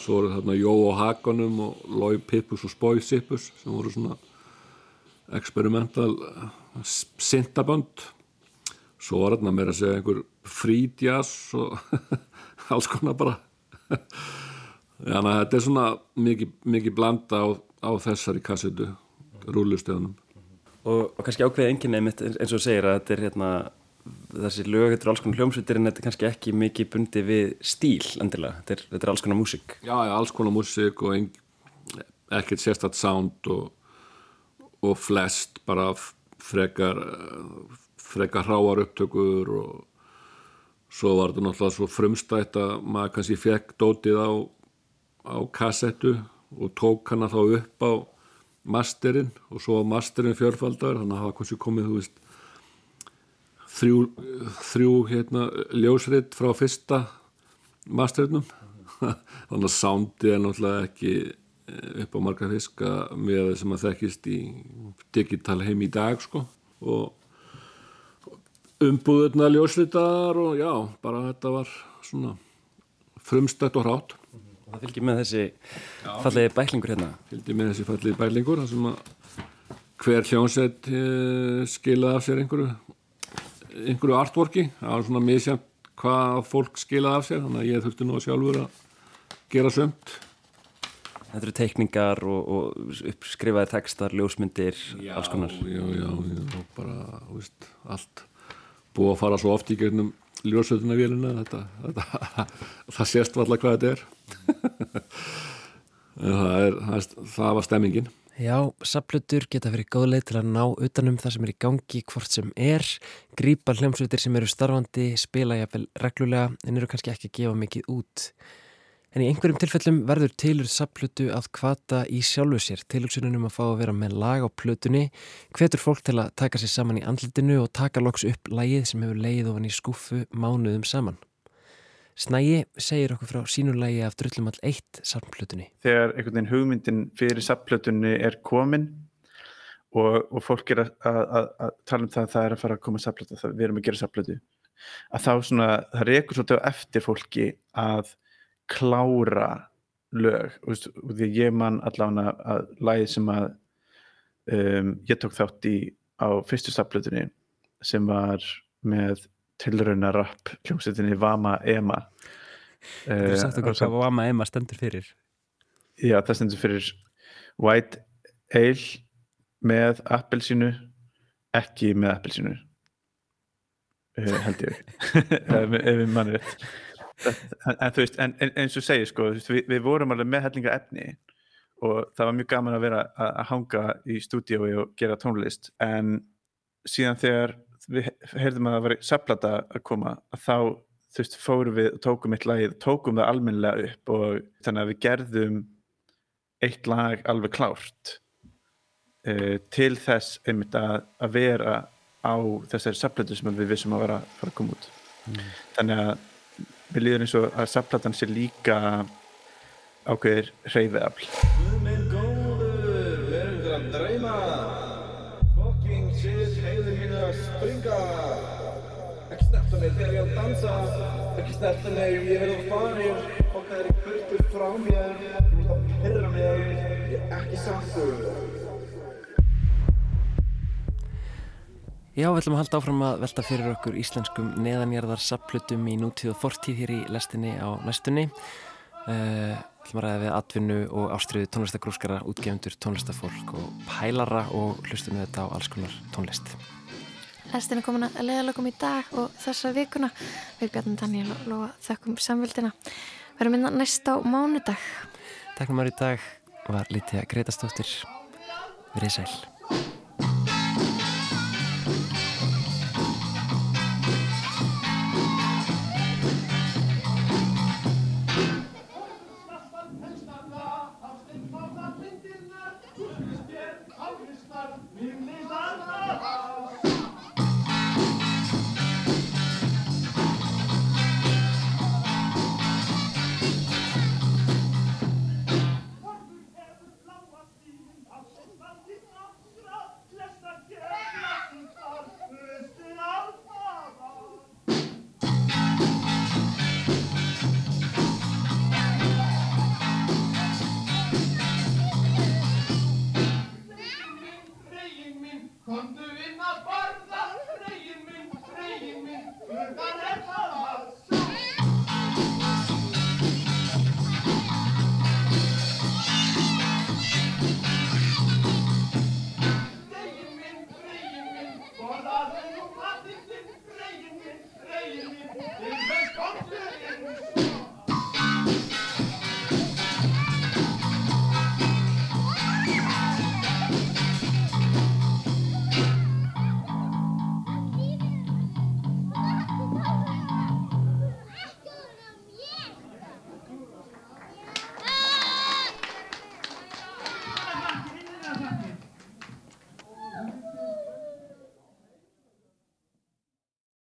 svo voru þarna Jó og Hakonum og Lói Pippus og Spói Sippus sem voru svona experimental syntabönd. Svo var þarna meira að segja einhver frídjás og alls konar bara. Þannig að þetta er svona mikið, mikið blanda á, á þessari kassetu rúlustöðunum og, og kannski ákveðið enginn eins og segir að þetta er hérna þessi lög, þetta er alls konar hljómsveitir en þetta er kannski ekki mikið bundi við stíl endilega, þetta er, þetta er alls konar músík. Já, já, alls konar músík og ekkert sérstatt sound og, og flest bara frekar frekar hráar upptökur og svo var þetta náttúrulega svo frumstætt að maður kannski fekk dótið á, á kassettu og tók hana þá upp á masterinn og svo masterinn fjörfaldar þannig að hafa kannski komið, þú veist þrjú, þrjú hérna, ljósritt frá fyrsta masternum þannig að soundið er náttúrulega ekki eh, upp á marga fiska með það sem að þekkist í digital heim í dag sko. Og umbúðurna ljósritar og já, bara þetta var svona frumstætt og hrátt. Og það fylgir með þessi fallegi bæklingur hérna. Fylgir með þessi fallegi bæklingur þar sem að hver hljónsett eh, skilaði af sér einhverju einhverju artworki. Það var svona misjant hvað fólk skilaði af sér þannig að ég þurfti nú að sjálfur að gera sömt Þetta eru teikningar og, og uppskrifaði textar, ljósmyndir, já, alls konar. Já, já, já, bara, veist, allt búið að fara svo oft í gegnum ljósveituna þetta, þetta það sést alltaf hvað þetta er. Það, er, það, það var stemmingin Já, saplutur geta verið góð leið til að ná utanum það sem er í gangi hvort sem er, grípa hljómsveitir sem eru starfandi, spila jáfnvel reglulega en eru kannski ekki að gefa mikið út. En í einhverjum tilfellum verður tilur saplutu að kvata í sjálfu sér, tilugsunum að fá að vera með lag á plutunni, hvetur fólk til að taka sér saman í andlitinu og taka loks upp lagið sem hefur leið ofan í skúfu mánuðum saman. Snægi segir okkur frá sínulagi af Drullumall 1 samplutunni. Þegar einhvern veginn hugmyndin fyrir samplutunni er komin og, og fólk er að, tala um það að það er að fara að koma samplutu, það við erum að gera samplutu, að þá svona, það reykur svolítið eftir fólki að klára lög og því ég man allavega að lagið sem að um, ég tók þátt í á fyrstu samplutunni sem var með tilraunarapp hljómsveitinni Vama Ema. Þú uh, sagt okkur hvað Vama Ema stendur fyrir? Já, það stendur fyrir White Ale með appelsínu ekki með appelsínu uh, held ég. Ef við mannum en, þú veist, en, en, eins og segir sko, við, við vorum alveg með hellinga efni og það var mjög gaman að vera að, að hanga í stúdíói og gera tónlist. En síðan þegar við heyrðum að það var saplata að koma að þá þú veist fórum við og tókum eitt lagið tókum það almennilega upp og þannig að við gerðum eitt lag alveg klárt uh, til þess einmitt að, að vera á þessari saplatu sem við vissum að vera að fara að koma út. Mm. þannig að við líðum eins og að saplatan sé líka ákveðir hreyfiðafl Guð springa Ekki snerta mig þegar ég er að dansa. Ekki snerta mig, ég verður að fara Ég fokka þér í burtu frá mér. Ég vil að pyrra mig. Ég er ekki sattur Já, við ætlum að halda áfram að velta fyrir okkur íslenskum neðanjarðar sapplutum í nútíð og fortíð hér í lestinni á næstunni. Uh, Við ætlum að ræða við atvinnu og ástriðu tónlistagrúskara, útgefundur, tónlistafólk og pælara og hlustum við þetta á alls konar tónlist. Lestin er komin að leiðalögum í dag og þessa vikuna. Við bjarnum Daniel og lofa þökkum samvildina. Verðum minna næst á mánudag. Takk fyrir maður í dag var Lítið að Gretastóttir. Verið sæl.